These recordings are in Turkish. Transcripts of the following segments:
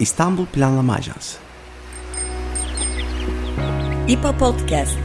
İstanbul Planlama Ajansı İPA Podcast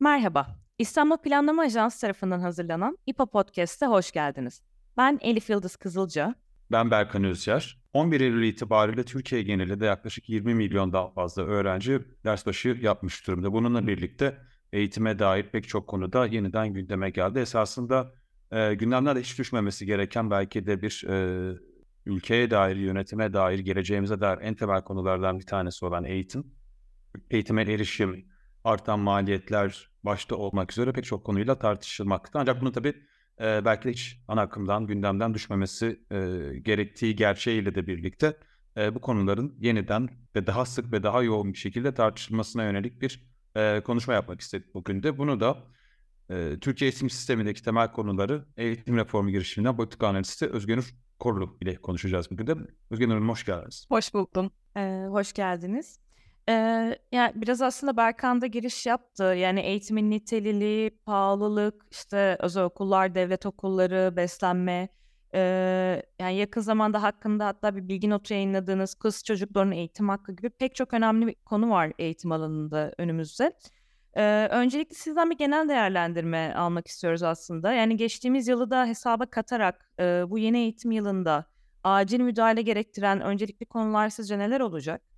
Merhaba, İstanbul Planlama Ajansı tarafından hazırlanan İPA Podcast'a hoş geldiniz. Ben Elif Yıldız Kızılca. Ben Berkan Özyer. 11 Eylül itibariyle Türkiye genelinde yaklaşık 20 milyondan fazla öğrenci ders başı yapmış durumda. Bununla birlikte eğitime dair pek çok konuda yeniden gündeme geldi. Esasında e, gündemlerde hiç düşmemesi gereken belki de bir e, ülkeye dair, yönetime dair, geleceğimize dair en temel konulardan bir tanesi olan eğitim. Eğitime erişim, artan maliyetler başta olmak üzere pek çok konuyla tartışılmakta. Ancak bunu tabii e, belki hiç ana akımdan, gündemden düşmemesi e, gerektiği gerçeğiyle de birlikte e, bu konuların yeniden ve daha sık ve daha yoğun bir şekilde tartışılmasına yönelik bir e, konuşma yapmak istedik bugün de. Bunu da e, Türkiye eğitim sistemindeki temel konuları eğitim reformu girişiminden politika analisti Özgünür Korlu ile konuşacağız bugün de. Özgünür Hanım hoş geldiniz. Hoş buldum. Ee, hoş geldiniz. Ee, yani biraz aslında Berkan da giriş yaptı. Yani eğitimin niteliği, pahalılık, işte özel okullar, devlet okulları, beslenme. Ee, yani yakın zamanda hakkında hatta bir bilgi notu yayınladığınız kız çocukların eğitim hakkı gibi pek çok önemli bir konu var eğitim alanında önümüzde. Ee, öncelikle sizden bir genel değerlendirme almak istiyoruz aslında. Yani geçtiğimiz yılı da hesaba katarak e, bu yeni eğitim yılında acil müdahale gerektiren öncelikli konular sizce neler olacak?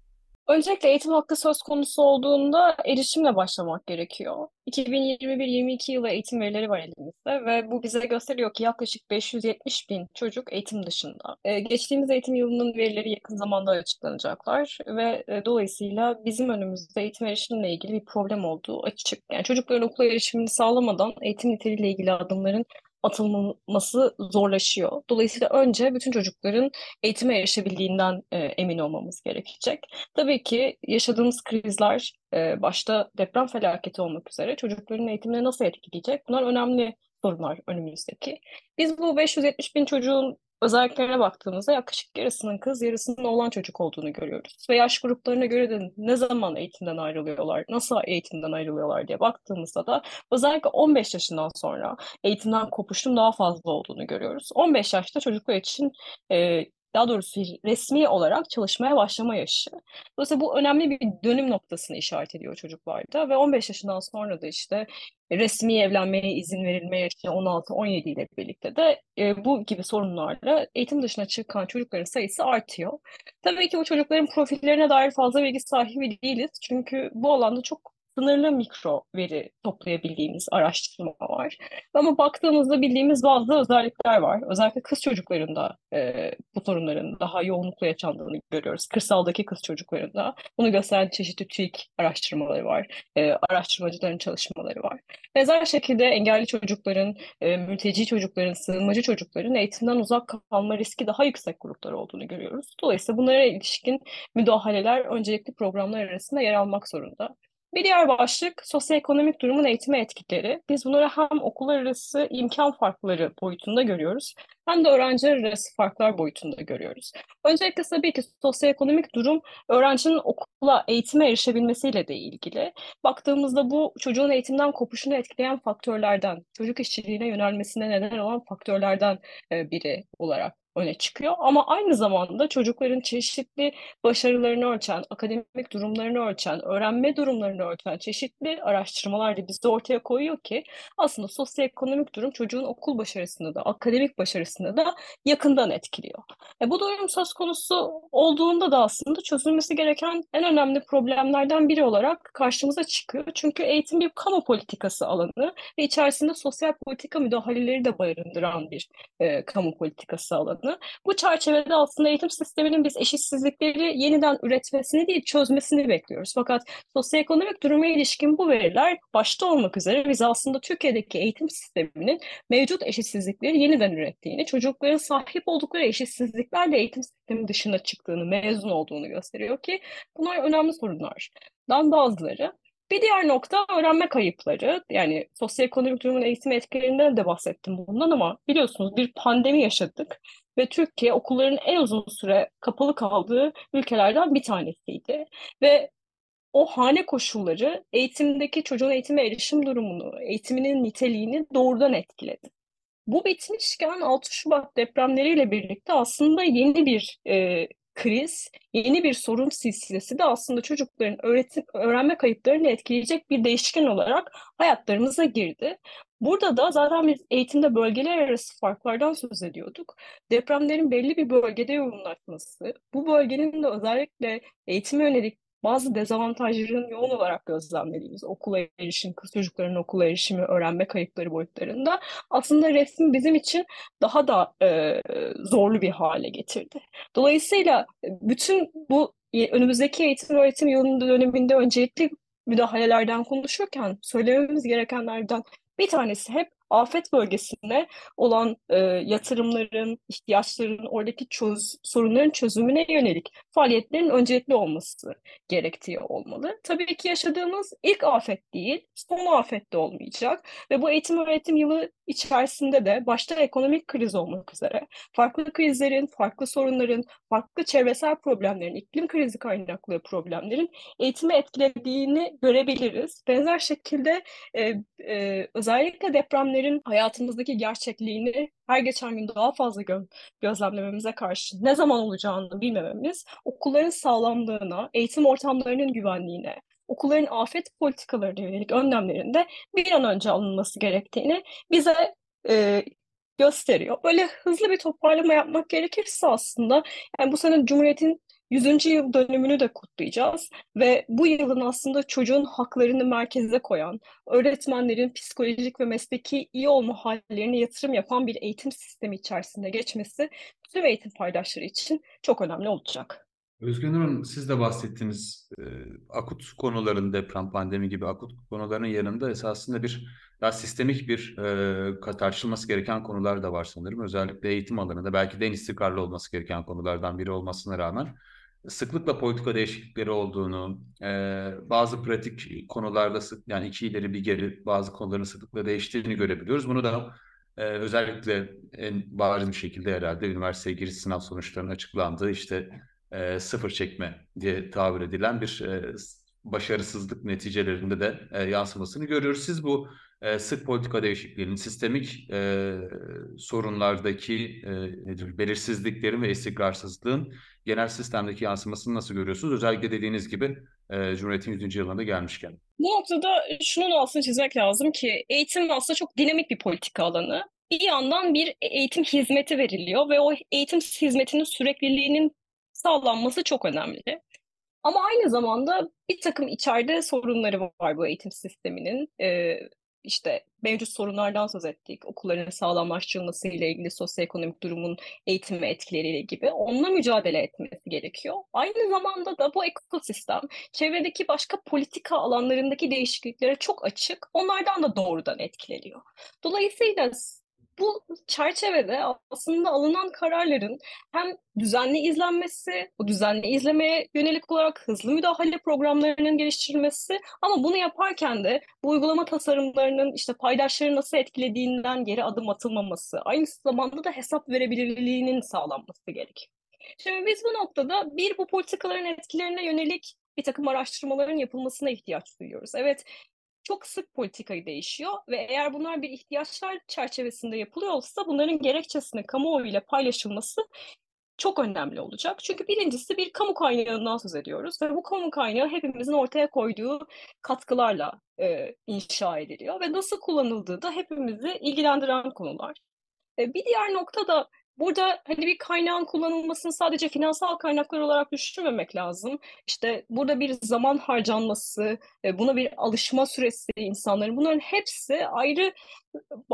Öncelikle eğitim hakkı söz konusu olduğunda erişimle başlamak gerekiyor. 2021-22 yılı eğitim verileri var elimizde ve bu bize gösteriyor ki yaklaşık 570 bin çocuk eğitim dışında. Ee, geçtiğimiz eğitim yılının verileri yakın zamanda açıklanacaklar ve e, dolayısıyla bizim önümüzde eğitim erişimle ilgili bir problem olduğu açık. Yani çocukların okula erişimini sağlamadan eğitim niteliğiyle ilgili adımların atılması zorlaşıyor. Dolayısıyla önce bütün çocukların eğitime erişebildiğinden e, emin olmamız gerekecek. Tabii ki yaşadığımız krizler e, başta deprem felaketi olmak üzere çocukların eğitimine nasıl etkileyecek? Bunlar önemli sorunlar önümüzdeki. Biz bu 570 bin çocuğun özelliklerine baktığımızda yaklaşık yarısının kız, yarısının oğlan çocuk olduğunu görüyoruz. Ve yaş gruplarına göre de ne zaman eğitimden ayrılıyorlar, nasıl eğitimden ayrılıyorlar diye baktığımızda da özellikle 15 yaşından sonra eğitimden kopuşun daha fazla olduğunu görüyoruz. 15 yaşta çocuklar için e, daha doğrusu resmi olarak çalışmaya başlama yaşı. Dolayısıyla bu önemli bir dönüm noktasını işaret ediyor çocuklarda ve 15 yaşından sonra da işte resmi evlenmeye izin verilme yaşı 16-17 ile birlikte de e, bu gibi sorunlarla eğitim dışına çıkan çocukların sayısı artıyor. Tabii ki bu çocukların profillerine dair fazla bilgi sahibi değiliz. Çünkü bu alanda çok sınırlı mikro veri toplayabildiğimiz araştırma var. Ama baktığımızda bildiğimiz bazı özellikler var. Özellikle kız çocuklarında e, bu sorunların daha yoğunlukla yaşandığını görüyoruz. Kırsaldaki kız çocuklarında. Bunu gösteren çeşitli TÜİK araştırmaları var. E, araştırmacıların çalışmaları var. Benzer şekilde engelli çocukların, e, mülteci çocukların, sığınmacı çocukların eğitimden uzak kalma riski daha yüksek gruplar olduğunu görüyoruz. Dolayısıyla bunlara ilişkin müdahaleler öncelikli programlar arasında yer almak zorunda. Bir diğer başlık sosyoekonomik durumun eğitime etkileri. Biz bunları hem okullar arası imkan farkları boyutunda görüyoruz hem de öğrenciler arası farklar boyutunda görüyoruz. Öncelikle tabii ki sosyoekonomik durum öğrencinin okula, eğitime erişebilmesiyle de ilgili. Baktığımızda bu çocuğun eğitimden kopuşunu etkileyen faktörlerden, çocuk işçiliğine yönelmesine neden olan faktörlerden biri olarak öne çıkıyor. Ama aynı zamanda çocukların çeşitli başarılarını ölçen, akademik durumlarını ölçen, öğrenme durumlarını ölçen çeşitli araştırmalar da bize ortaya koyuyor ki aslında sosyoekonomik durum çocuğun okul başarısını da, akademik başarısını da yakından etkiliyor. E bu durum söz konusu olduğunda da aslında çözülmesi gereken en önemli problemlerden biri olarak karşımıza çıkıyor. Çünkü eğitim bir kamu politikası alanı ve içerisinde sosyal politika müdahaleleri de barındıran bir e, kamu politikası alanı alanı. Bu çerçevede aslında eğitim sisteminin biz eşitsizlikleri yeniden üretmesini değil çözmesini bekliyoruz. Fakat sosyoekonomik duruma ilişkin bu veriler başta olmak üzere biz aslında Türkiye'deki eğitim sisteminin mevcut eşitsizlikleri yeniden ürettiğini, çocukların sahip oldukları eşitsizliklerle eğitim sistemi dışına çıktığını, mezun olduğunu gösteriyor ki bunlar önemli sorunlar. Dan bazıları Bir diğer nokta öğrenme kayıpları. Yani sosyoekonomik durumun eğitim etkilerinden de bahsettim bundan ama biliyorsunuz bir pandemi yaşadık ve Türkiye okulların en uzun süre kapalı kaldığı ülkelerden bir tanesiydi. Ve o hane koşulları eğitimdeki çocuğun eğitime erişim durumunu, eğitiminin niteliğini doğrudan etkiledi. Bu bitmişken 6 Şubat depremleriyle birlikte aslında yeni bir e, kriz, yeni bir sorun silsilesi de aslında çocukların öğretim, öğrenme kayıplarını etkileyecek bir değişken olarak hayatlarımıza girdi. Burada da zaten biz eğitimde bölgeler arası farklardan söz ediyorduk. Depremlerin belli bir bölgede yoğunlaşması, bu bölgenin de özellikle eğitime yönelik bazı dezavantajların yoğun olarak gözlemlediğimiz okula erişim, kız çocukların okula erişimi, öğrenme kayıpları boyutlarında aslında resmi bizim için daha da e, zorlu bir hale getirdi. Dolayısıyla bütün bu önümüzdeki eğitim öğretim yılının döneminde öncelikli müdahalelerden konuşurken söylememiz gerekenlerden bir tanesi hep afet bölgesinde olan e, yatırımların, ihtiyaçların, oradaki çöz, sorunların çözümüne yönelik faaliyetlerin öncelikli olması gerektiği olmalı. Tabii ki yaşadığımız ilk afet değil, son afet de olmayacak ve bu eğitim öğretim yılı içerisinde de başta ekonomik kriz olmak üzere farklı krizlerin, farklı sorunların, farklı çevresel problemlerin, iklim krizi kaynaklı problemlerin eğitimi etkilediğini görebiliriz. Benzer şekilde e, e, özellikle depremlerin hayatımızdaki gerçekliğini her geçen gün daha fazla gö gözlemlememize karşı ne zaman olacağını bilmememiz okulların sağlamlığına, eğitim ortamlarının güvenliğine, okulların afet politikalarına yönelik önlemlerinde bir an önce alınması gerektiğini bize e, gösteriyor. Böyle hızlı bir toparlama yapmak gerekirse aslında yani bu sene Cumhuriyet'in 100. yıl dönümünü de kutlayacağız ve bu yılın aslında çocuğun haklarını merkeze koyan, öğretmenlerin psikolojik ve mesleki iyi olma hallerine yatırım yapan bir eğitim sistemi içerisinde geçmesi tüm eğitim paydaşları için çok önemli olacak. Özgür Hanım siz de bahsettiğiniz e, akut konuların deprem, pandemi gibi akut konuların yanında esasında bir daha sistemik bir e, tartışılması gereken konular da var sanırım. Özellikle eğitim alanında belki de en istikrarlı olması gereken konulardan biri olmasına rağmen sıklıkla politika değişiklikleri olduğunu, e, bazı pratik konularda sık, yani iki ileri bir geri bazı konuların sıklıkla değiştiğini görebiliyoruz. Bunu da e, özellikle en bariz bir şekilde herhalde üniversite giriş sınav sonuçlarının açıklandığı işte e, sıfır çekme diye tabir edilen bir e, başarısızlık neticelerinde de e, yansımasını görüyoruz. Siz bu e, sık politika değişikliğinin, sistemik e, sorunlardaki e, nedir, belirsizliklerin ve istikrarsızlığın genel sistemdeki yansımasını nasıl görüyorsunuz? Özellikle dediğiniz gibi e, Cumhuriyet'in 100. yılında gelmişken. Bu noktada şunun altını çizmek lazım ki eğitim aslında çok dinamik bir politika alanı. Bir yandan bir eğitim hizmeti veriliyor ve o eğitim hizmetinin sürekliliğinin sağlanması çok önemli. Ama aynı zamanda bir takım içeride sorunları var bu eğitim sisteminin. Ee, işte mevcut sorunlardan söz ettik. Okulların sağlamlaştırılması ile ilgili sosyoekonomik durumun eğitime etkileriyle gibi onunla mücadele etmesi gerekiyor. Aynı zamanda da bu ekosistem çevredeki başka politika alanlarındaki değişikliklere çok açık. Onlardan da doğrudan etkileniyor. Dolayısıyla bu çerçevede aslında alınan kararların hem düzenli izlenmesi, bu düzenli izlemeye yönelik olarak hızlı müdahale programlarının geliştirilmesi ama bunu yaparken de bu uygulama tasarımlarının işte paydaşları nasıl etkilediğinden geri adım atılmaması, aynı zamanda da hesap verebilirliğinin sağlanması gerek. Şimdi biz bu noktada bir bu politikaların etkilerine yönelik bir takım araştırmaların yapılmasına ihtiyaç duyuyoruz. Evet, çok sık politikayı değişiyor ve eğer bunlar bir ihtiyaçlar çerçevesinde yapılıyorsa bunların gerekçesinin kamuoyuyla paylaşılması çok önemli olacak. Çünkü birincisi bir kamu kaynağından söz ediyoruz ve bu kamu kaynağı hepimizin ortaya koyduğu katkılarla e, inşa ediliyor ve nasıl kullanıldığı da hepimizi ilgilendiren konular. E, bir diğer nokta da Burada hani bir kaynağın kullanılmasını sadece finansal kaynaklar olarak düşünmemek lazım. İşte burada bir zaman harcanması, e, buna bir alışma süresi insanların bunların hepsi ayrı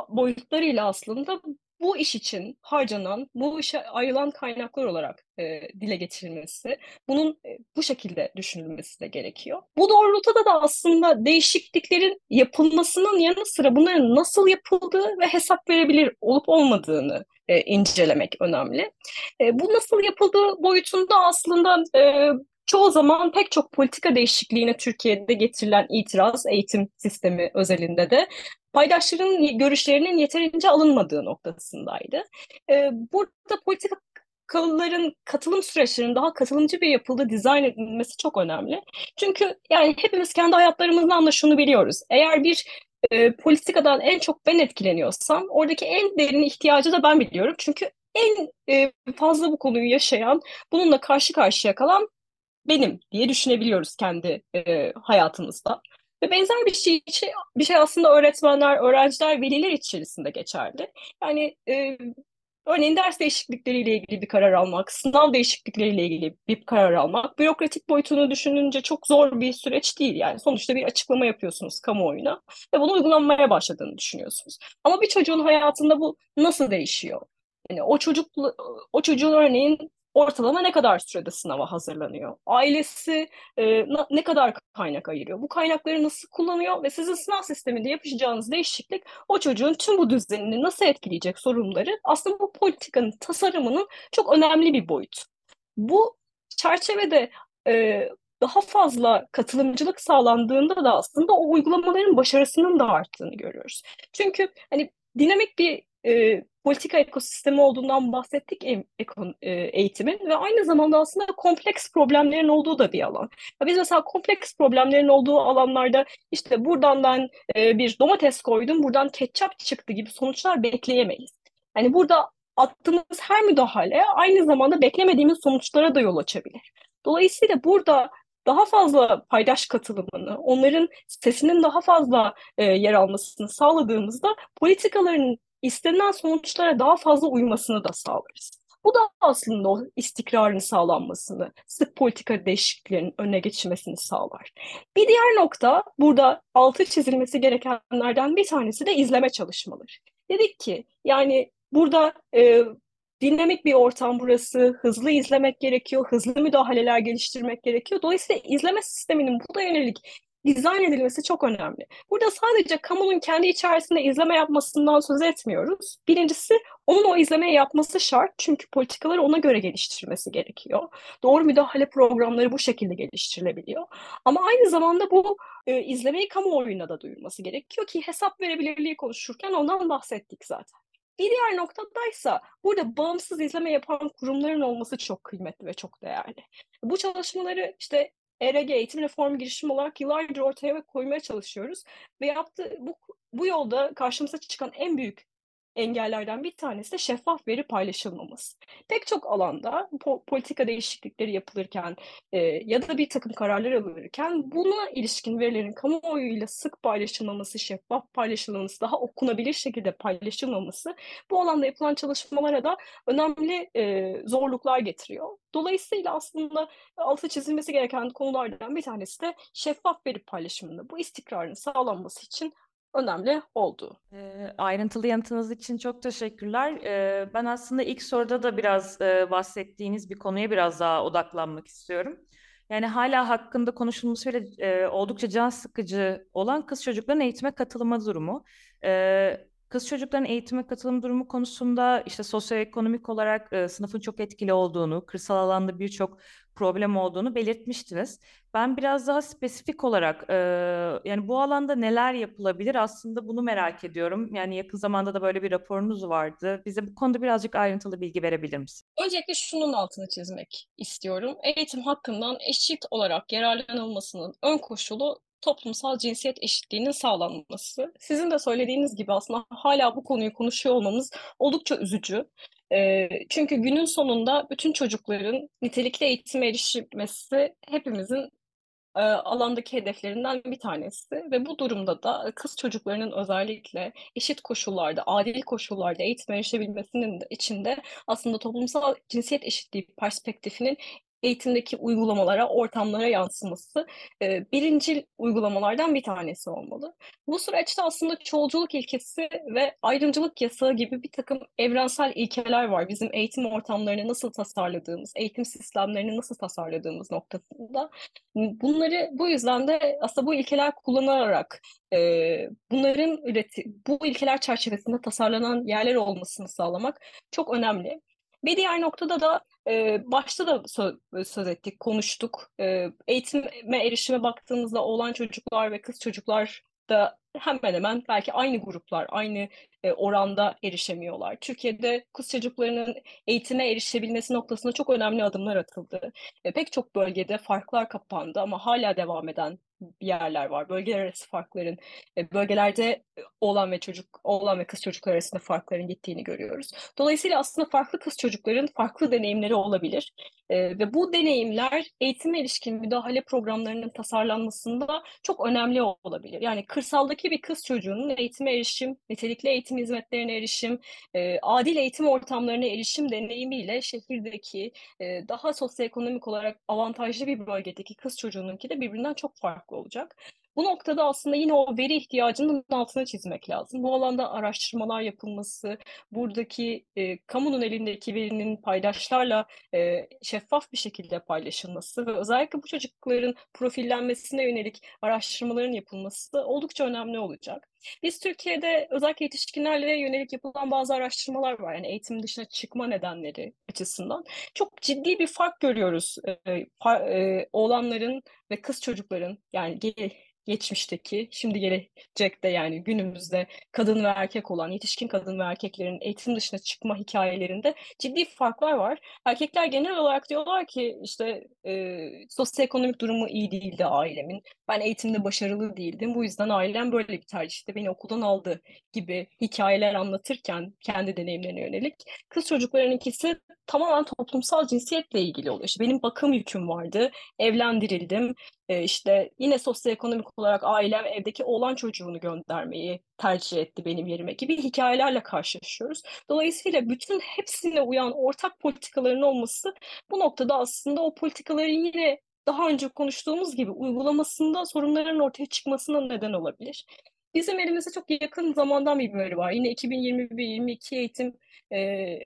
boyutlarıyla aslında bu iş için harcanan, bu işe ayrılan kaynaklar olarak e, dile getirilmesi, bunun e, bu şekilde düşünülmesi de gerekiyor. Bu doğrultuda da aslında değişikliklerin yapılmasının yanı sıra bunların nasıl yapıldığı ve hesap verebilir olup olmadığını e, incelemek önemli. E, bu nasıl yapıldığı boyutunda aslında e, çoğu zaman pek çok politika değişikliğine Türkiye'de getirilen itiraz eğitim sistemi özelinde de paydaşların görüşlerinin yeterince alınmadığı noktasındaydı. Ee, burada politika kalıların katılım süreçlerinin daha katılımcı bir yapıda dizayn edilmesi çok önemli. Çünkü yani hepimiz kendi hayatlarımızdan da şunu biliyoruz. Eğer bir e, politikadan en çok ben etkileniyorsam oradaki en derin ihtiyacı da ben biliyorum. Çünkü en e, fazla bu konuyu yaşayan, bununla karşı karşıya kalan benim diye düşünebiliyoruz kendi e, hayatımızda. Ve benzer bir şey bir şey aslında öğretmenler, öğrenciler, veliler içerisinde geçerli. Yani e, Örneğin ders değişiklikleriyle ilgili bir karar almak, sınav değişiklikleriyle ilgili bir karar almak, bürokratik boyutunu düşününce çok zor bir süreç değil. Yani sonuçta bir açıklama yapıyorsunuz kamuoyuna ve bunu uygulanmaya başladığını düşünüyorsunuz. Ama bir çocuğun hayatında bu nasıl değişiyor? Yani o çocuk o çocuğun örneğin ortalama ne kadar sürede sınava hazırlanıyor? Ailesi e, ne kadar kaynak ayırıyor? Bu kaynakları nasıl kullanıyor? Ve sizin sınav sisteminde yapacağınız değişiklik o çocuğun tüm bu düzenini nasıl etkileyecek sorunları aslında bu politikanın tasarımının çok önemli bir boyut. Bu çerçevede e, daha fazla katılımcılık sağlandığında da aslında o uygulamaların başarısının da arttığını görüyoruz. Çünkü hani dinamik bir e, politika ekosistemi olduğundan bahsettik e, eğitimin ve aynı zamanda aslında kompleks problemlerin olduğu da bir alan. Biz mesela kompleks problemlerin olduğu alanlarda işte buradan ben e, bir domates koydum, buradan ketçap çıktı gibi sonuçlar bekleyemeyiz. Yani burada attığımız her müdahale aynı zamanda beklemediğimiz sonuçlara da yol açabilir. Dolayısıyla burada daha fazla paydaş katılımını, onların sesinin daha fazla e, yer almasını sağladığımızda politikaların istenilen sonuçlara daha fazla uymasını da sağlarız. Bu da aslında o istikrarın sağlanmasını, sık politika değişikliklerinin önüne geçilmesini sağlar. Bir diğer nokta burada altı çizilmesi gerekenlerden bir tanesi de izleme çalışmaları. Dedik ki yani burada e, dinamik bir ortam burası, hızlı izlemek gerekiyor, hızlı müdahaleler geliştirmek gerekiyor. Dolayısıyla izleme sisteminin bu da yönelik dizayn edilmesi çok önemli. Burada sadece kamunun kendi içerisinde izleme yapmasından söz etmiyoruz. Birincisi onun o izlemeyi yapması şart çünkü politikaları ona göre geliştirmesi gerekiyor. Doğru müdahale programları bu şekilde geliştirilebiliyor. Ama aynı zamanda bu e, izlemeyi kamuoyuna da duyurması gerekiyor ki hesap verebilirliği konuşurken ondan bahsettik zaten. Bir diğer noktadaysa burada bağımsız izleme yapan kurumların olması çok kıymetli ve çok değerli. Bu çalışmaları işte ERG eğitim reformu girişimi olarak yıllardır ortaya koymaya çalışıyoruz. Ve yaptığı bu, bu yolda karşımıza çıkan en büyük engellerden bir tanesi de şeffaf veri paylaşılmaması. Pek çok alanda po politika değişiklikleri yapılırken e, ya da bir takım kararlar alınırken buna ilişkin verilerin kamuoyuyla sık paylaşılmaması, şeffaf paylaşılmaması, daha okunabilir şekilde paylaşılmaması bu alanda yapılan çalışmalara da önemli e, zorluklar getiriyor. Dolayısıyla aslında altı çizilmesi gereken konulardan bir tanesi de şeffaf veri paylaşımında bu istikrarın sağlanması için önemli oldu. E, ayrıntılı yanıtınız için çok teşekkürler. E, ben aslında ilk soruda da biraz e, bahsettiğiniz bir konuya biraz daha odaklanmak istiyorum. Yani hala hakkında konuşulması ve e, oldukça can sıkıcı olan kız çocukların eğitime katılma durumu. E, kız çocukların eğitime katılım durumu konusunda işte sosyoekonomik olarak e, sınıfın çok etkili olduğunu, kırsal alanda birçok problem olduğunu belirtmiştiniz. Ben biraz daha spesifik olarak e, yani bu alanda neler yapılabilir aslında bunu merak ediyorum. Yani yakın zamanda da böyle bir raporunuz vardı. Bize bu konuda birazcık ayrıntılı bilgi verebilir misin? Öncelikle şunun altını çizmek istiyorum. Eğitim hakkından eşit olarak yararlanılmasının ön koşulu toplumsal cinsiyet eşitliğinin sağlanması. Sizin de söylediğiniz gibi aslında hala bu konuyu konuşuyor olmamız oldukça üzücü. E, çünkü günün sonunda bütün çocukların nitelikli eğitime erişmesi hepimizin e, alandaki hedeflerinden bir tanesi ve bu durumda da kız çocuklarının özellikle eşit koşullarda, adil koşullarda eğitime erişebilmesinin de içinde aslında toplumsal cinsiyet eşitliği perspektifinin eğitimdeki uygulamalara, ortamlara yansıması e, birincil uygulamalardan bir tanesi olmalı. Bu süreçte aslında çoğulculuk ilkesi ve ayrımcılık yasağı gibi bir takım evrensel ilkeler var. Bizim eğitim ortamlarını nasıl tasarladığımız, eğitim sistemlerini nasıl tasarladığımız noktasında. Bunları bu yüzden de aslında bu ilkeler kullanılarak e, bunların üreti, bu ilkeler çerçevesinde tasarlanan yerler olmasını sağlamak çok önemli. Bir diğer noktada da e, başta da söz, söz ettik, konuştuk. E, eğitime erişime baktığımızda oğlan çocuklar ve kız çocuklar da hemen hemen belki aynı gruplar, aynı e, oranda erişemiyorlar. Türkiye'de kız çocuklarının eğitime erişebilmesi noktasında çok önemli adımlar atıldı. E, pek çok bölgede farklar kapandı ama hala devam eden yerler var. Bölgeler arası farkların, e, bölgelerde oğlan ve çocuk, oğlan ve kız çocuklar arasında farkların gittiğini görüyoruz. Dolayısıyla aslında farklı kız çocukların farklı deneyimleri olabilir. E, ve bu deneyimler eğitime ilişkin müdahale programlarının tasarlanmasında çok önemli olabilir. Yani kırsaldaki bir kız çocuğunun eğitime erişim, nitelikli eğitim hizmetlerine erişim, e, adil eğitim ortamlarına erişim deneyimiyle şehirdeki daha sosyoekonomik olarak avantajlı bir bölgedeki kız çocuğununki de birbirinden çok farklı olacak. Bu noktada aslında yine o veri ihtiyacının altına çizmek lazım. Bu alanda araştırmalar yapılması, buradaki e, kamunun elindeki verinin paydaşlarla e, şeffaf bir şekilde paylaşılması ve özellikle bu çocukların profillenmesine yönelik araştırmaların yapılması oldukça önemli olacak. Biz Türkiye'de özellikle yetişkinlerle yönelik yapılan bazı araştırmalar var. Yani eğitim dışına çıkma nedenleri açısından. Çok ciddi bir fark görüyoruz. E, par, e, oğlanların ve kız çocukların yani geçmişteki, şimdi gelecekte yani günümüzde kadın ve erkek olan yetişkin kadın ve erkeklerin eğitim dışına çıkma hikayelerinde ciddi farklar var. Erkekler genel olarak diyorlar ki işte e, sosyoekonomik durumu iyi değildi ailemin. Ben eğitimde başarılı değildim. Bu yüzden ailem böyle bir tercihte beni okuldan aldı gibi hikayeler anlatırken kendi deneyimlerine yönelik kız çocukların ikisi tamamen toplumsal cinsiyetle ilgili oluyor. İşte benim bakım yüküm vardı, evlendirildim, işte yine sosyoekonomik olarak ailem evdeki oğlan çocuğunu göndermeyi tercih etti benim yerime gibi hikayelerle karşılaşıyoruz. Dolayısıyla bütün hepsine uyan ortak politikaların olması bu noktada aslında o politikaların yine daha önce konuştuğumuz gibi uygulamasında sorunların ortaya çıkmasına neden olabilir. Bizim elimizde çok yakın zamandan bir veri var. Yine 2021-22 eğitim e,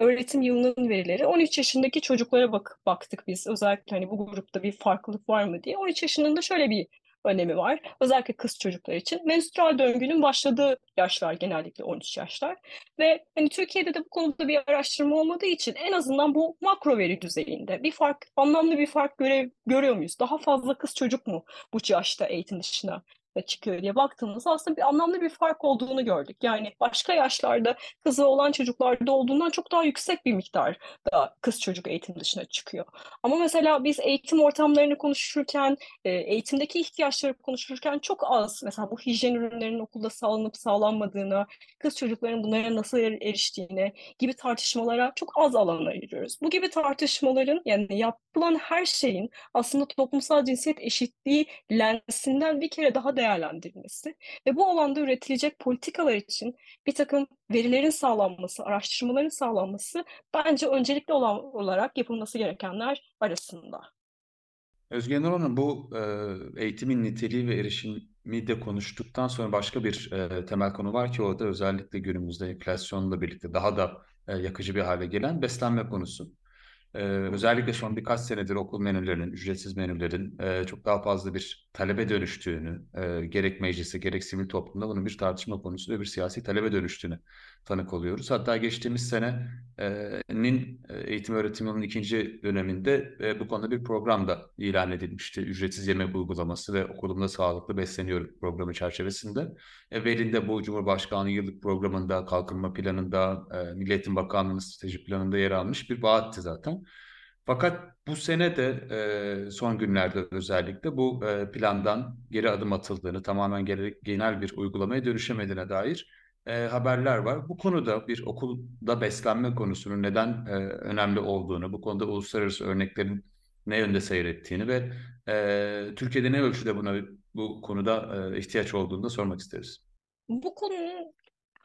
öğretim yılının verileri 13 yaşındaki çocuklara bak baktık biz. Özellikle hani bu grupta bir farklılık var mı diye. 13 yaşının da şöyle bir önemi var. Özellikle kız çocuklar için. Menstrual döngünün başladığı yaşlar genellikle 13 yaşlar. Ve hani Türkiye'de de bu konuda bir araştırma olmadığı için en azından bu makro veri düzeyinde bir fark, anlamlı bir fark göre, görüyor muyuz? Daha fazla kız çocuk mu bu yaşta eğitim dışına çıkıyor diye baktığımızda aslında bir anlamlı bir fark olduğunu gördük. Yani başka yaşlarda kızı olan çocuklarda olduğundan çok daha yüksek bir miktar da kız çocuk eğitim dışına çıkıyor. Ama mesela biz eğitim ortamlarını konuşurken, e, eğitimdeki ihtiyaçları konuşurken çok az mesela bu hijyen ürünlerinin okulda sağlanıp sağlanmadığını, kız çocukların bunlara nasıl er-, eriştiğini gibi tartışmalara çok az alan ayırıyoruz. Bu gibi tartışmaların yani yapılan her şeyin aslında toplumsal cinsiyet eşitliği lensinden bir kere daha değerli değerlendirilmesi ve bu alanda üretilecek politikalar için bir takım verilerin sağlanması, araştırmaların sağlanması bence öncelikli olan olarak yapılması gerekenler arasında. Özgen Hanım bu e, eğitimin niteliği ve erişimi de konuştuktan sonra başka bir e, temel konu var ki o da özellikle günümüzde enflasyonla birlikte daha da e, yakıcı bir hale gelen beslenme konusu. Ee, özellikle son birkaç senedir okul menülerinin, ücretsiz menülerin e, çok daha fazla bir talebe dönüştüğünü, e, gerek meclisi gerek sivil toplumda bunun bir tartışma konusu ve bir siyasi talebe dönüştüğünü tanık oluyoruz. Hatta geçtiğimiz senenin e, eğitim öğretim yılının ikinci döneminde e, bu konuda bir program da ilan edilmişti. Ücretsiz yemek uygulaması ve okulumda sağlıklı besleniyorum programı çerçevesinde. E, Velinde bu Cumhurbaşkanlığı yıllık programında, kalkınma planında, e, Milli Eğitim Bakanlığı'nın strateji planında yer almış bir vaatti zaten. Fakat bu sene de son günlerde özellikle bu plandan geri adım atıldığını, tamamen genel bir uygulamaya dönüşemediğine dair e, haberler var. Bu konuda bir okulda beslenme konusunun neden e, önemli olduğunu, bu konuda uluslararası örneklerin ne yönde seyrettiğini ve e, Türkiye'de ne ölçüde buna bu konuda e, ihtiyaç olduğunu da sormak isteriz. Bu konunun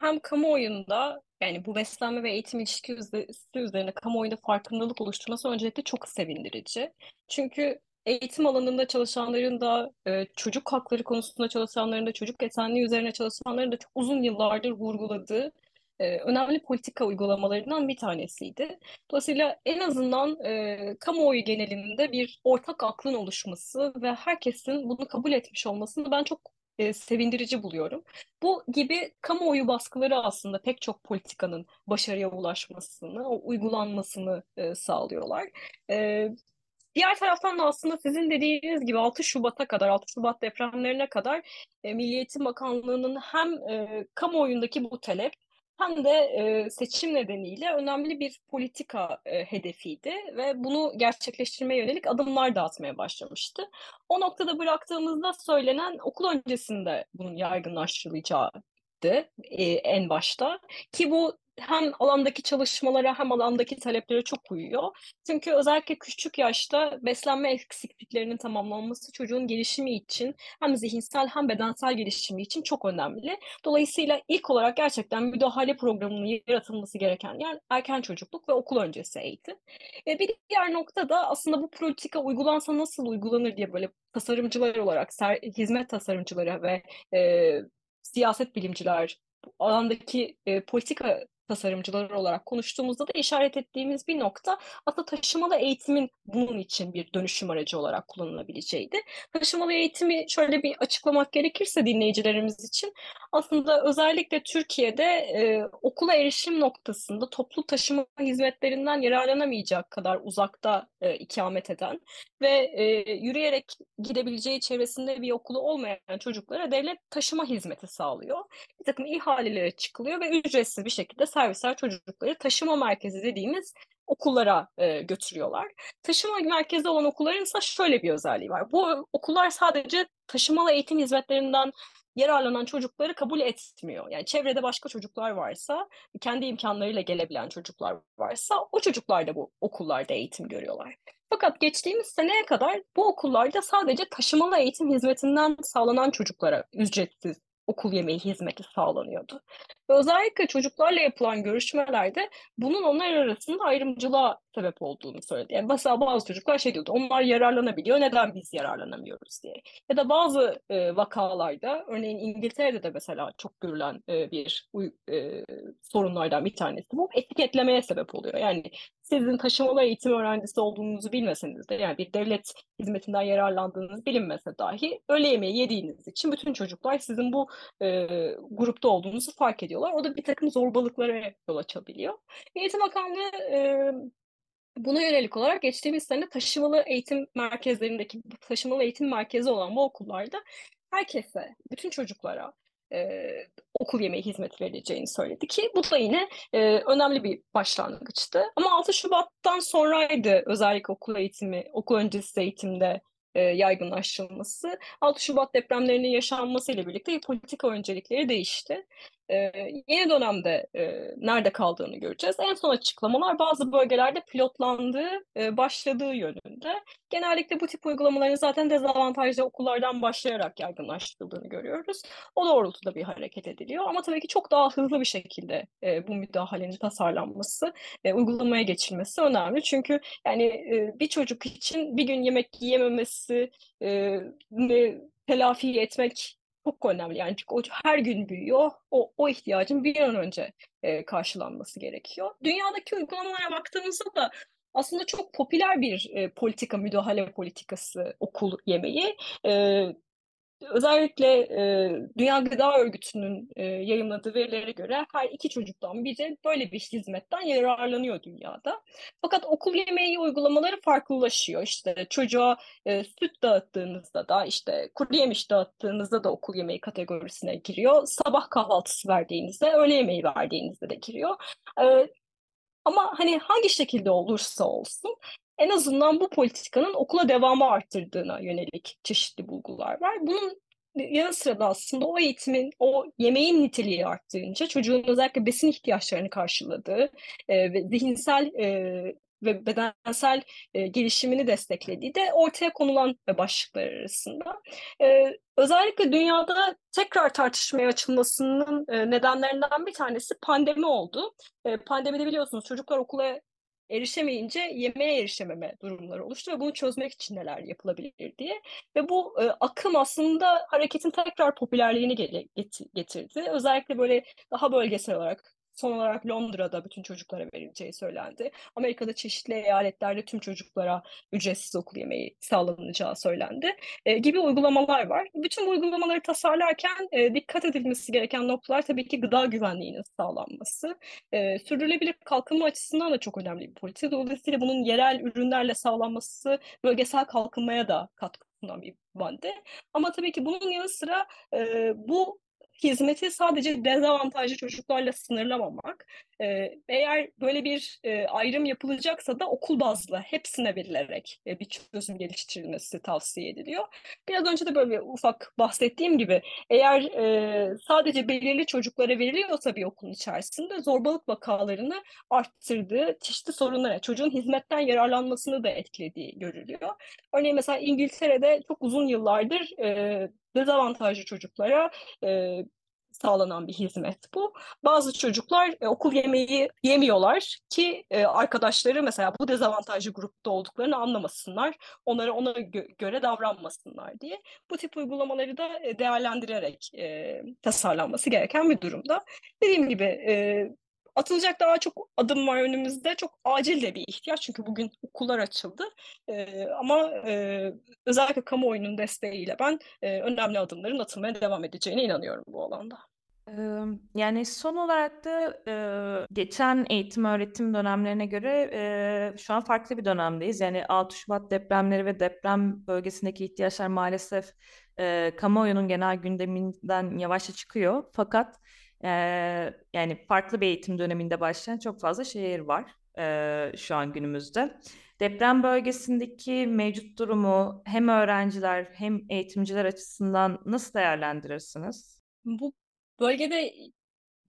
hem kamuoyunda yani bu beslenme ve eğitim ilişkisi üzerine kamuoyunda farkındalık oluşturması öncelikle çok sevindirici. Çünkü eğitim alanında çalışanların da e, çocuk hakları konusunda çalışanların da çocuk esenliği üzerine çalışanların da çok uzun yıllardır vurguladığı e, önemli politika uygulamalarından bir tanesiydi. Dolayısıyla en azından e, kamuoyu genelinde bir ortak aklın oluşması ve herkesin bunu kabul etmiş olmasını ben çok e, sevindirici buluyorum. Bu gibi kamuoyu baskıları aslında pek çok politikanın başarıya ulaşmasını, o uygulanmasını e, sağlıyorlar. E, Diğer taraftan da aslında sizin dediğiniz gibi 6 Şubat'a kadar, 6 Şubat depremlerine kadar e, Milli Bakanlığı'nın hem e, kamuoyundaki bu talep hem de e, seçim nedeniyle önemli bir politika e, hedefiydi ve bunu gerçekleştirmeye yönelik adımlar da atmaya başlamıştı. O noktada bıraktığımızda söylenen okul öncesinde bunun yaygınlaştırılacağı e, en başta ki bu hem alandaki çalışmalara hem alandaki taleplere çok uyuyor. Çünkü özellikle küçük yaşta beslenme eksikliklerinin tamamlanması çocuğun gelişimi için hem zihinsel hem bedensel gelişimi için çok önemli. Dolayısıyla ilk olarak gerçekten müdahale programının yaratılması gereken yer erken çocukluk ve okul öncesi eğitim. E, bir diğer nokta da aslında bu politika uygulansa nasıl uygulanır diye böyle tasarımcılar olarak, hizmet tasarımcıları ve e, siyaset bilimciler alandaki e, politika tasarımcıları olarak konuştuğumuzda da işaret ettiğimiz bir nokta aslında taşımalı eğitimin bunun için bir dönüşüm aracı olarak kullanılabileceğiydi. Taşımalı eğitimi şöyle bir açıklamak gerekirse dinleyicilerimiz için aslında özellikle Türkiye'de e, okula erişim noktasında toplu taşıma hizmetlerinden yararlanamayacak kadar uzakta e, ikamet eden ve e, yürüyerek gidebileceği çevresinde bir okulu olmayan çocuklara devlet taşıma hizmeti sağlıyor. Bir takım ihalelere çıkılıyor ve ücretsiz bir şekilde servisler çocukları taşıma merkezi dediğimiz okullara e, götürüyorlar. Taşıma merkezi olan okulların ise şöyle bir özelliği var. Bu okullar sadece taşımalı eğitim hizmetlerinden yararlanan çocukları kabul etmiyor. Yani çevrede başka çocuklar varsa, kendi imkanlarıyla gelebilen çocuklar varsa o çocuklar da bu okullarda eğitim görüyorlar. Fakat geçtiğimiz seneye kadar bu okullarda sadece taşımalı eğitim hizmetinden sağlanan çocuklara ücretsiz okul yemeği hizmeti sağlanıyordu. Ve özellikle çocuklarla yapılan görüşmelerde bunun onlar arasında ayrımcılığa sebep olduğunu söyledi. Yani mesela bazı çocuklar şey diyordu, onlar yararlanabiliyor, neden biz yararlanamıyoruz diye. Ya da bazı e, vakalarda, örneğin İngiltere'de de mesela çok görülen e, bir e, sorunlardan bir tanesi bu, etiketlemeye sebep oluyor. Yani sizin taşımalı eğitim öğrencisi olduğunuzu bilmeseniz de yani bir devlet hizmetinden yararlandığınız bilinmese dahi öğle yemeği yediğiniz için bütün çocuklar sizin bu e, grupta olduğunuzu fark ediyorlar. O da bir takım zorbalıklara yol açabiliyor. Eğitim Bakanlığı e, Buna yönelik olarak geçtiğimiz sene taşımalı eğitim merkezlerindeki taşımalı eğitim merkezi olan bu okullarda herkese, bütün çocuklara e, okul yemeği hizmeti verileceğini söyledi ki bu da yine e, önemli bir başlangıçtı. Ama 6 Şubat'tan sonraydı özellikle okul eğitimi, okul öncesi eğitimde e, yaygınlaştırılması. 6 Şubat depremlerinin yaşanması ile birlikte politika öncelikleri değişti. E, yeni dönemde e, nerede kaldığını göreceğiz. En son açıklamalar bazı bölgelerde pilotlandığı, e, başladığı yönünde. Genellikle bu tip uygulamaların zaten dezavantajlı okullardan başlayarak yaygınlaştırıldığını görüyoruz. O doğrultuda bir hareket ediliyor. Ama tabii ki çok daha hızlı bir şekilde e, bu müdahalenin tasarlanması, e, uygulamaya geçilmesi önemli. Çünkü yani e, bir çocuk için bir gün yemek yiyememesi, e, telafi etmek çok önemli. Yani çünkü o her gün büyüyor. O, o ihtiyacın bir an önce e, karşılanması gerekiyor. Dünyadaki uygulamalara baktığımızda da aslında çok popüler bir e, politika, müdahale politikası okul yemeği. E, Özellikle e, Dünya Gıda Örgütü'nün e, yayınladığı verilere göre her iki çocuktan biri böyle bir hizmetten yararlanıyor dünyada. Fakat okul yemeği uygulamaları farklılaşıyor. İşte çocuğa e, süt dağıttığınızda da işte kuru yemiş dağıttığınızda da okul yemeği kategorisine giriyor. Sabah kahvaltısı verdiğinizde, öğle yemeği verdiğinizde de giriyor. E, ama hani hangi şekilde olursa olsun en azından bu politikanın okula devamı arttırdığına yönelik çeşitli bulgular var. Bunun yanı sıra da aslında o eğitimin, o yemeğin niteliği arttığınca çocuğun özellikle besin ihtiyaçlarını karşıladığı e, ve zihinsel e, ve bedensel e, gelişimini desteklediği de ortaya konulan başlıklar arasında. E, özellikle dünyada tekrar tartışmaya açılmasının e, nedenlerinden bir tanesi pandemi oldu. E, pandemide biliyorsunuz çocuklar okula erişemeyince yemeğe erişememe durumları oluştu ve bunu çözmek için neler yapılabilir diye. Ve bu e, akım aslında hareketin tekrar popülerliğini getirdi. Özellikle böyle daha bölgesel olarak son olarak Londra'da bütün çocuklara verileceği söylendi. Amerika'da çeşitli eyaletlerde tüm çocuklara ücretsiz okul yemeği sağlanacağı söylendi. E, gibi uygulamalar var. Bütün bu uygulamaları tasarlarken e, dikkat edilmesi gereken noktalar tabii ki gıda güvenliğinin sağlanması. E, sürdürülebilir kalkınma açısından da çok önemli bir politika. Dolayısıyla bunun yerel ürünlerle sağlanması bölgesel kalkınmaya da katkı sunan bir madde. Ama tabii ki bunun yanı sıra e, bu hizmeti sadece dezavantajlı çocuklarla sınırlamamak. Ee, eğer böyle bir e, ayrım yapılacaksa da okul bazlı hepsine verilerek e, bir çözüm geliştirilmesi tavsiye ediliyor. Biraz önce de böyle ufak bahsettiğim gibi eğer e, sadece belirli çocuklara veriliyorsa bir okulun içerisinde zorbalık vakalarını arttırdığı, çeşitli sorunlara, çocuğun hizmetten yararlanmasını da etkilediği görülüyor. Örneğin mesela İngiltere'de çok uzun yıllardır dezavantajlı çocuklara e, sağlanan bir hizmet bu. Bazı çocuklar e, okul yemeği yemiyorlar ki e, arkadaşları mesela bu dezavantajlı grupta olduklarını anlamasınlar. Onlara ona gö- göre davranmasınlar diye. Bu tip uygulamaları da e, değerlendirerek e, tasarlanması gereken bir durumda. Dediğim gibi e, atılacak daha çok adım var önümüzde. Çok acil de bir ihtiyaç çünkü bugün okullar açıldı. E, ama e, özellikle kamuoyunun desteğiyle ben e, önemli adımların atılmaya devam edeceğine inanıyorum bu alanda. Yani son olarak da geçen eğitim öğretim dönemlerine göre şu an farklı bir dönemdeyiz. Yani 6 Şubat depremleri ve deprem bölgesindeki ihtiyaçlar maalesef kamuoyunun genel gündeminden yavaşça çıkıyor. Fakat yani farklı bir eğitim döneminde başlayan çok fazla şehir var şu an günümüzde. Deprem bölgesindeki mevcut durumu hem öğrenciler hem eğitimciler açısından nasıl değerlendirirsiniz? Bu bölgede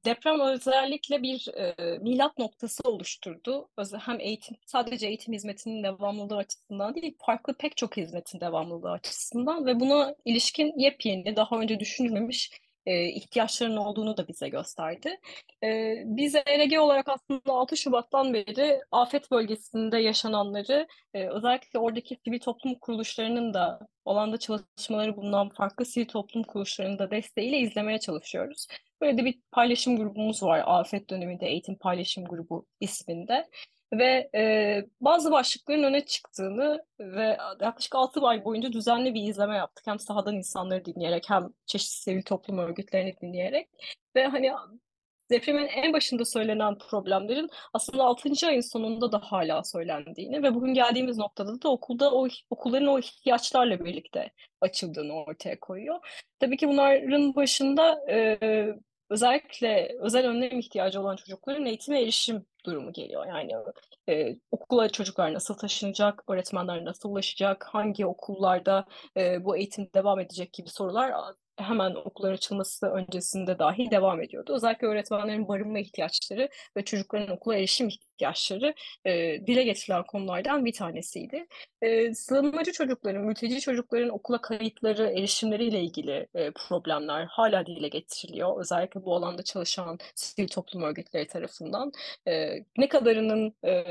deprem özellikle bir e, milat noktası oluşturdu. Hem eğitim, sadece eğitim hizmetinin devamlılığı açısından değil, farklı pek çok hizmetin devamlılığı açısından ve buna ilişkin yepyeni, daha önce düşünülmemiş e, ihtiyaçların olduğunu da bize gösterdi. E, biz ERG olarak aslında 6 Şubat'tan beri afet bölgesinde yaşananları e, özellikle oradaki sivil toplum kuruluşlarının da olanda çalışmaları bulunan farklı sivil toplum kuruluşlarının da desteğiyle izlemeye çalışıyoruz. Böyle de bir paylaşım grubumuz var. Afet döneminde eğitim paylaşım grubu isminde ve e, bazı başlıkların öne çıktığını ve yaklaşık 6 ay boyunca düzenli bir izleme yaptık. Hem sahadan insanları dinleyerek hem çeşitli sivil toplum örgütlerini dinleyerek ve hani depremin en başında söylenen problemlerin aslında 6. ayın sonunda da hala söylendiğini ve bugün geldiğimiz noktada da okulda o okulların o ihtiyaçlarla birlikte açıldığını ortaya koyuyor. Tabii ki bunların başında e, özellikle özel önlem ihtiyacı olan çocukların eğitime erişim durumu geliyor. Yani e, okula çocuklar nasıl taşınacak, öğretmenler nasıl ulaşacak, hangi okullarda e, bu eğitim devam edecek gibi sorular hemen okullar açılması öncesinde dahi devam ediyordu. Özellikle öğretmenlerin barınma ihtiyaçları ve çocukların okula erişim ihtiyaçları e, dile getirilen konulardan bir tanesiydi. E, sığınmacı çocukların, mülteci çocukların okula kayıtları, erişimleriyle ilgili e, problemler hala dile getiriliyor. Özellikle bu alanda çalışan sivil toplum örgütleri tarafından. E, ne kadarının e,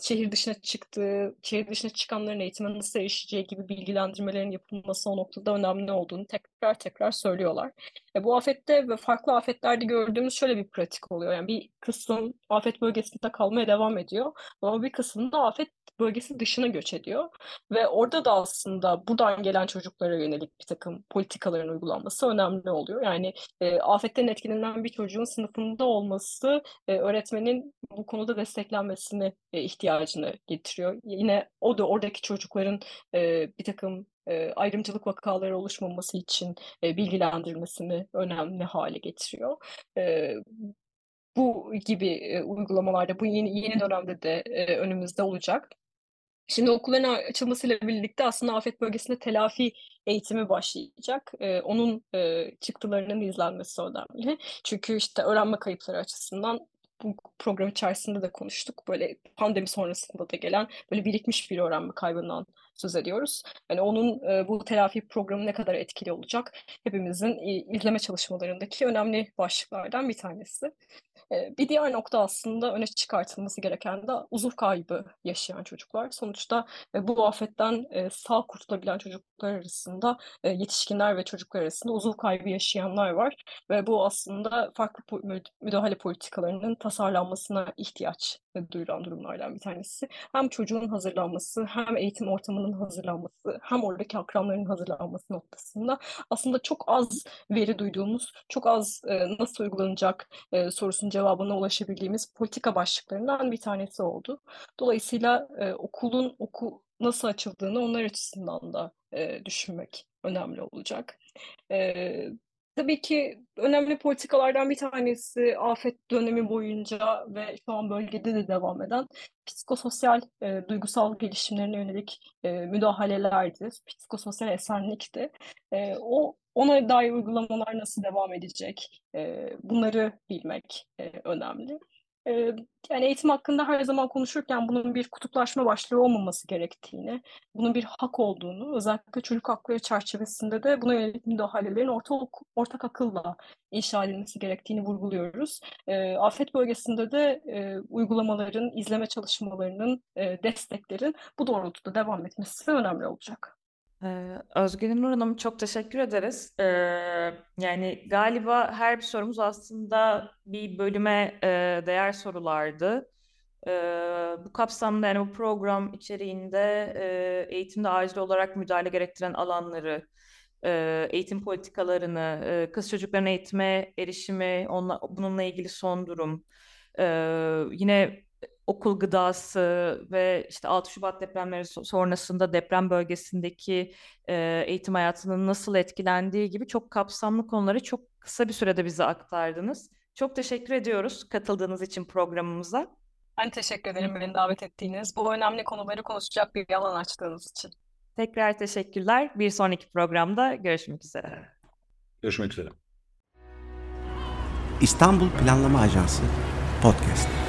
şehir dışına çıktığı, şehir dışına çıkanların eğitime nasıl erişeceği gibi bilgilendirmelerin yapılması o noktada önemli olduğunu tekrar tekrar söylüyorlar. E, bu afette ve farklı afetlerde gördüğümüz şöyle bir pratik oluyor. Yani bir kısım afet bölgesinde kalmaya devam ediyor ama bir kısım da afet bölgesi dışına göç ediyor. Ve orada da aslında buradan gelen çocuklara yönelik bir takım politikaların uygulanması önemli oluyor. Yani e, afetten etkilenen bir çocuğun sınıfında olması e, öğretmenin bu konuda desteklenmesini e, ihtiyacını getiriyor. Yine o da oradaki çocukların e, bir takım e, ayrımcılık vakaları oluşmaması için e, bilgilendirmesini önemli hale getiriyor. E, bu gibi e, uygulamalarda bu yeni yeni dönemde de e, önümüzde olacak. Şimdi okulların açılmasıyla birlikte aslında afet bölgesinde telafi eğitimi başlayacak. Ee, onun e, çıktılarının izlenmesi önemli. Çünkü işte öğrenme kayıpları açısından bu program içerisinde de konuştuk. Böyle pandemi sonrasında da gelen böyle birikmiş bir öğrenme kaybından söz ediyoruz. Yani onun e, bu telafi programı ne kadar etkili olacak hepimizin e, izleme çalışmalarındaki önemli başlıklardan bir tanesi. Bir diğer nokta aslında öne çıkartılması gereken de uzuv kaybı yaşayan çocuklar. Sonuçta bu afetten sağ kurtulabilen çocuklar arasında yetişkinler ve çocuklar arasında uzuv kaybı yaşayanlar var ve bu aslında farklı müdahale politikalarının tasarlanmasına ihtiyaç duyulan durumlardan bir tanesi. Hem çocuğun hazırlanması, hem eğitim ortamının hazırlanması, hem oradaki akranların hazırlanması noktasında aslında çok az veri duyduğumuz, çok az e, nasıl uygulanacak e, sorusunun cevabına ulaşabildiğimiz politika başlıklarından bir tanesi oldu. Dolayısıyla e, okulun okul nasıl açıldığını onlar açısından da e, düşünmek önemli olacak. E, Tabii ki önemli politikalardan bir tanesi afet dönemi boyunca ve şu an bölgede de devam eden psikososyal, e, duygusal gelişimlerine yönelik e, müdahalelerdi, psikososyal esenlikti. E, o ona dair uygulamalar nasıl devam edecek? E, bunları bilmek e, önemli yani eğitim hakkında her zaman konuşurken bunun bir kutuplaşma başlığı olmaması gerektiğini, bunun bir hak olduğunu, özellikle çocuk hakları çerçevesinde de buna yönelik müdahalelerin orta, ortak akılla inşa edilmesi gerektiğini vurguluyoruz. E, afet bölgesinde de e, uygulamaların, izleme çalışmalarının, e, desteklerin bu doğrultuda devam etmesi önemli olacak. Ee, Özgür Nur Hanım çok teşekkür ederiz. Yani galiba her bir sorumuz aslında bir bölüme değer sorulardı. Bu kapsamda yani bu program içeriğinde eğitimde acil olarak müdahale gerektiren alanları, eğitim politikalarını, kız çocukların eğitime erişimi, onunla, bununla ilgili son durum, yine okul gıdası ve işte 6 Şubat depremleri sonrasında deprem bölgesindeki e, eğitim hayatının nasıl etkilendiği gibi çok kapsamlı konuları çok kısa bir sürede bize aktardınız. Çok teşekkür ediyoruz katıldığınız için programımıza. Ben teşekkür ederim beni davet ettiğiniz, bu önemli konuları konuşacak bir alan açtığınız için. Tekrar teşekkürler. Bir sonraki programda görüşmek üzere. Görüşmek üzere. İstanbul Planlama Ajansı Podcast.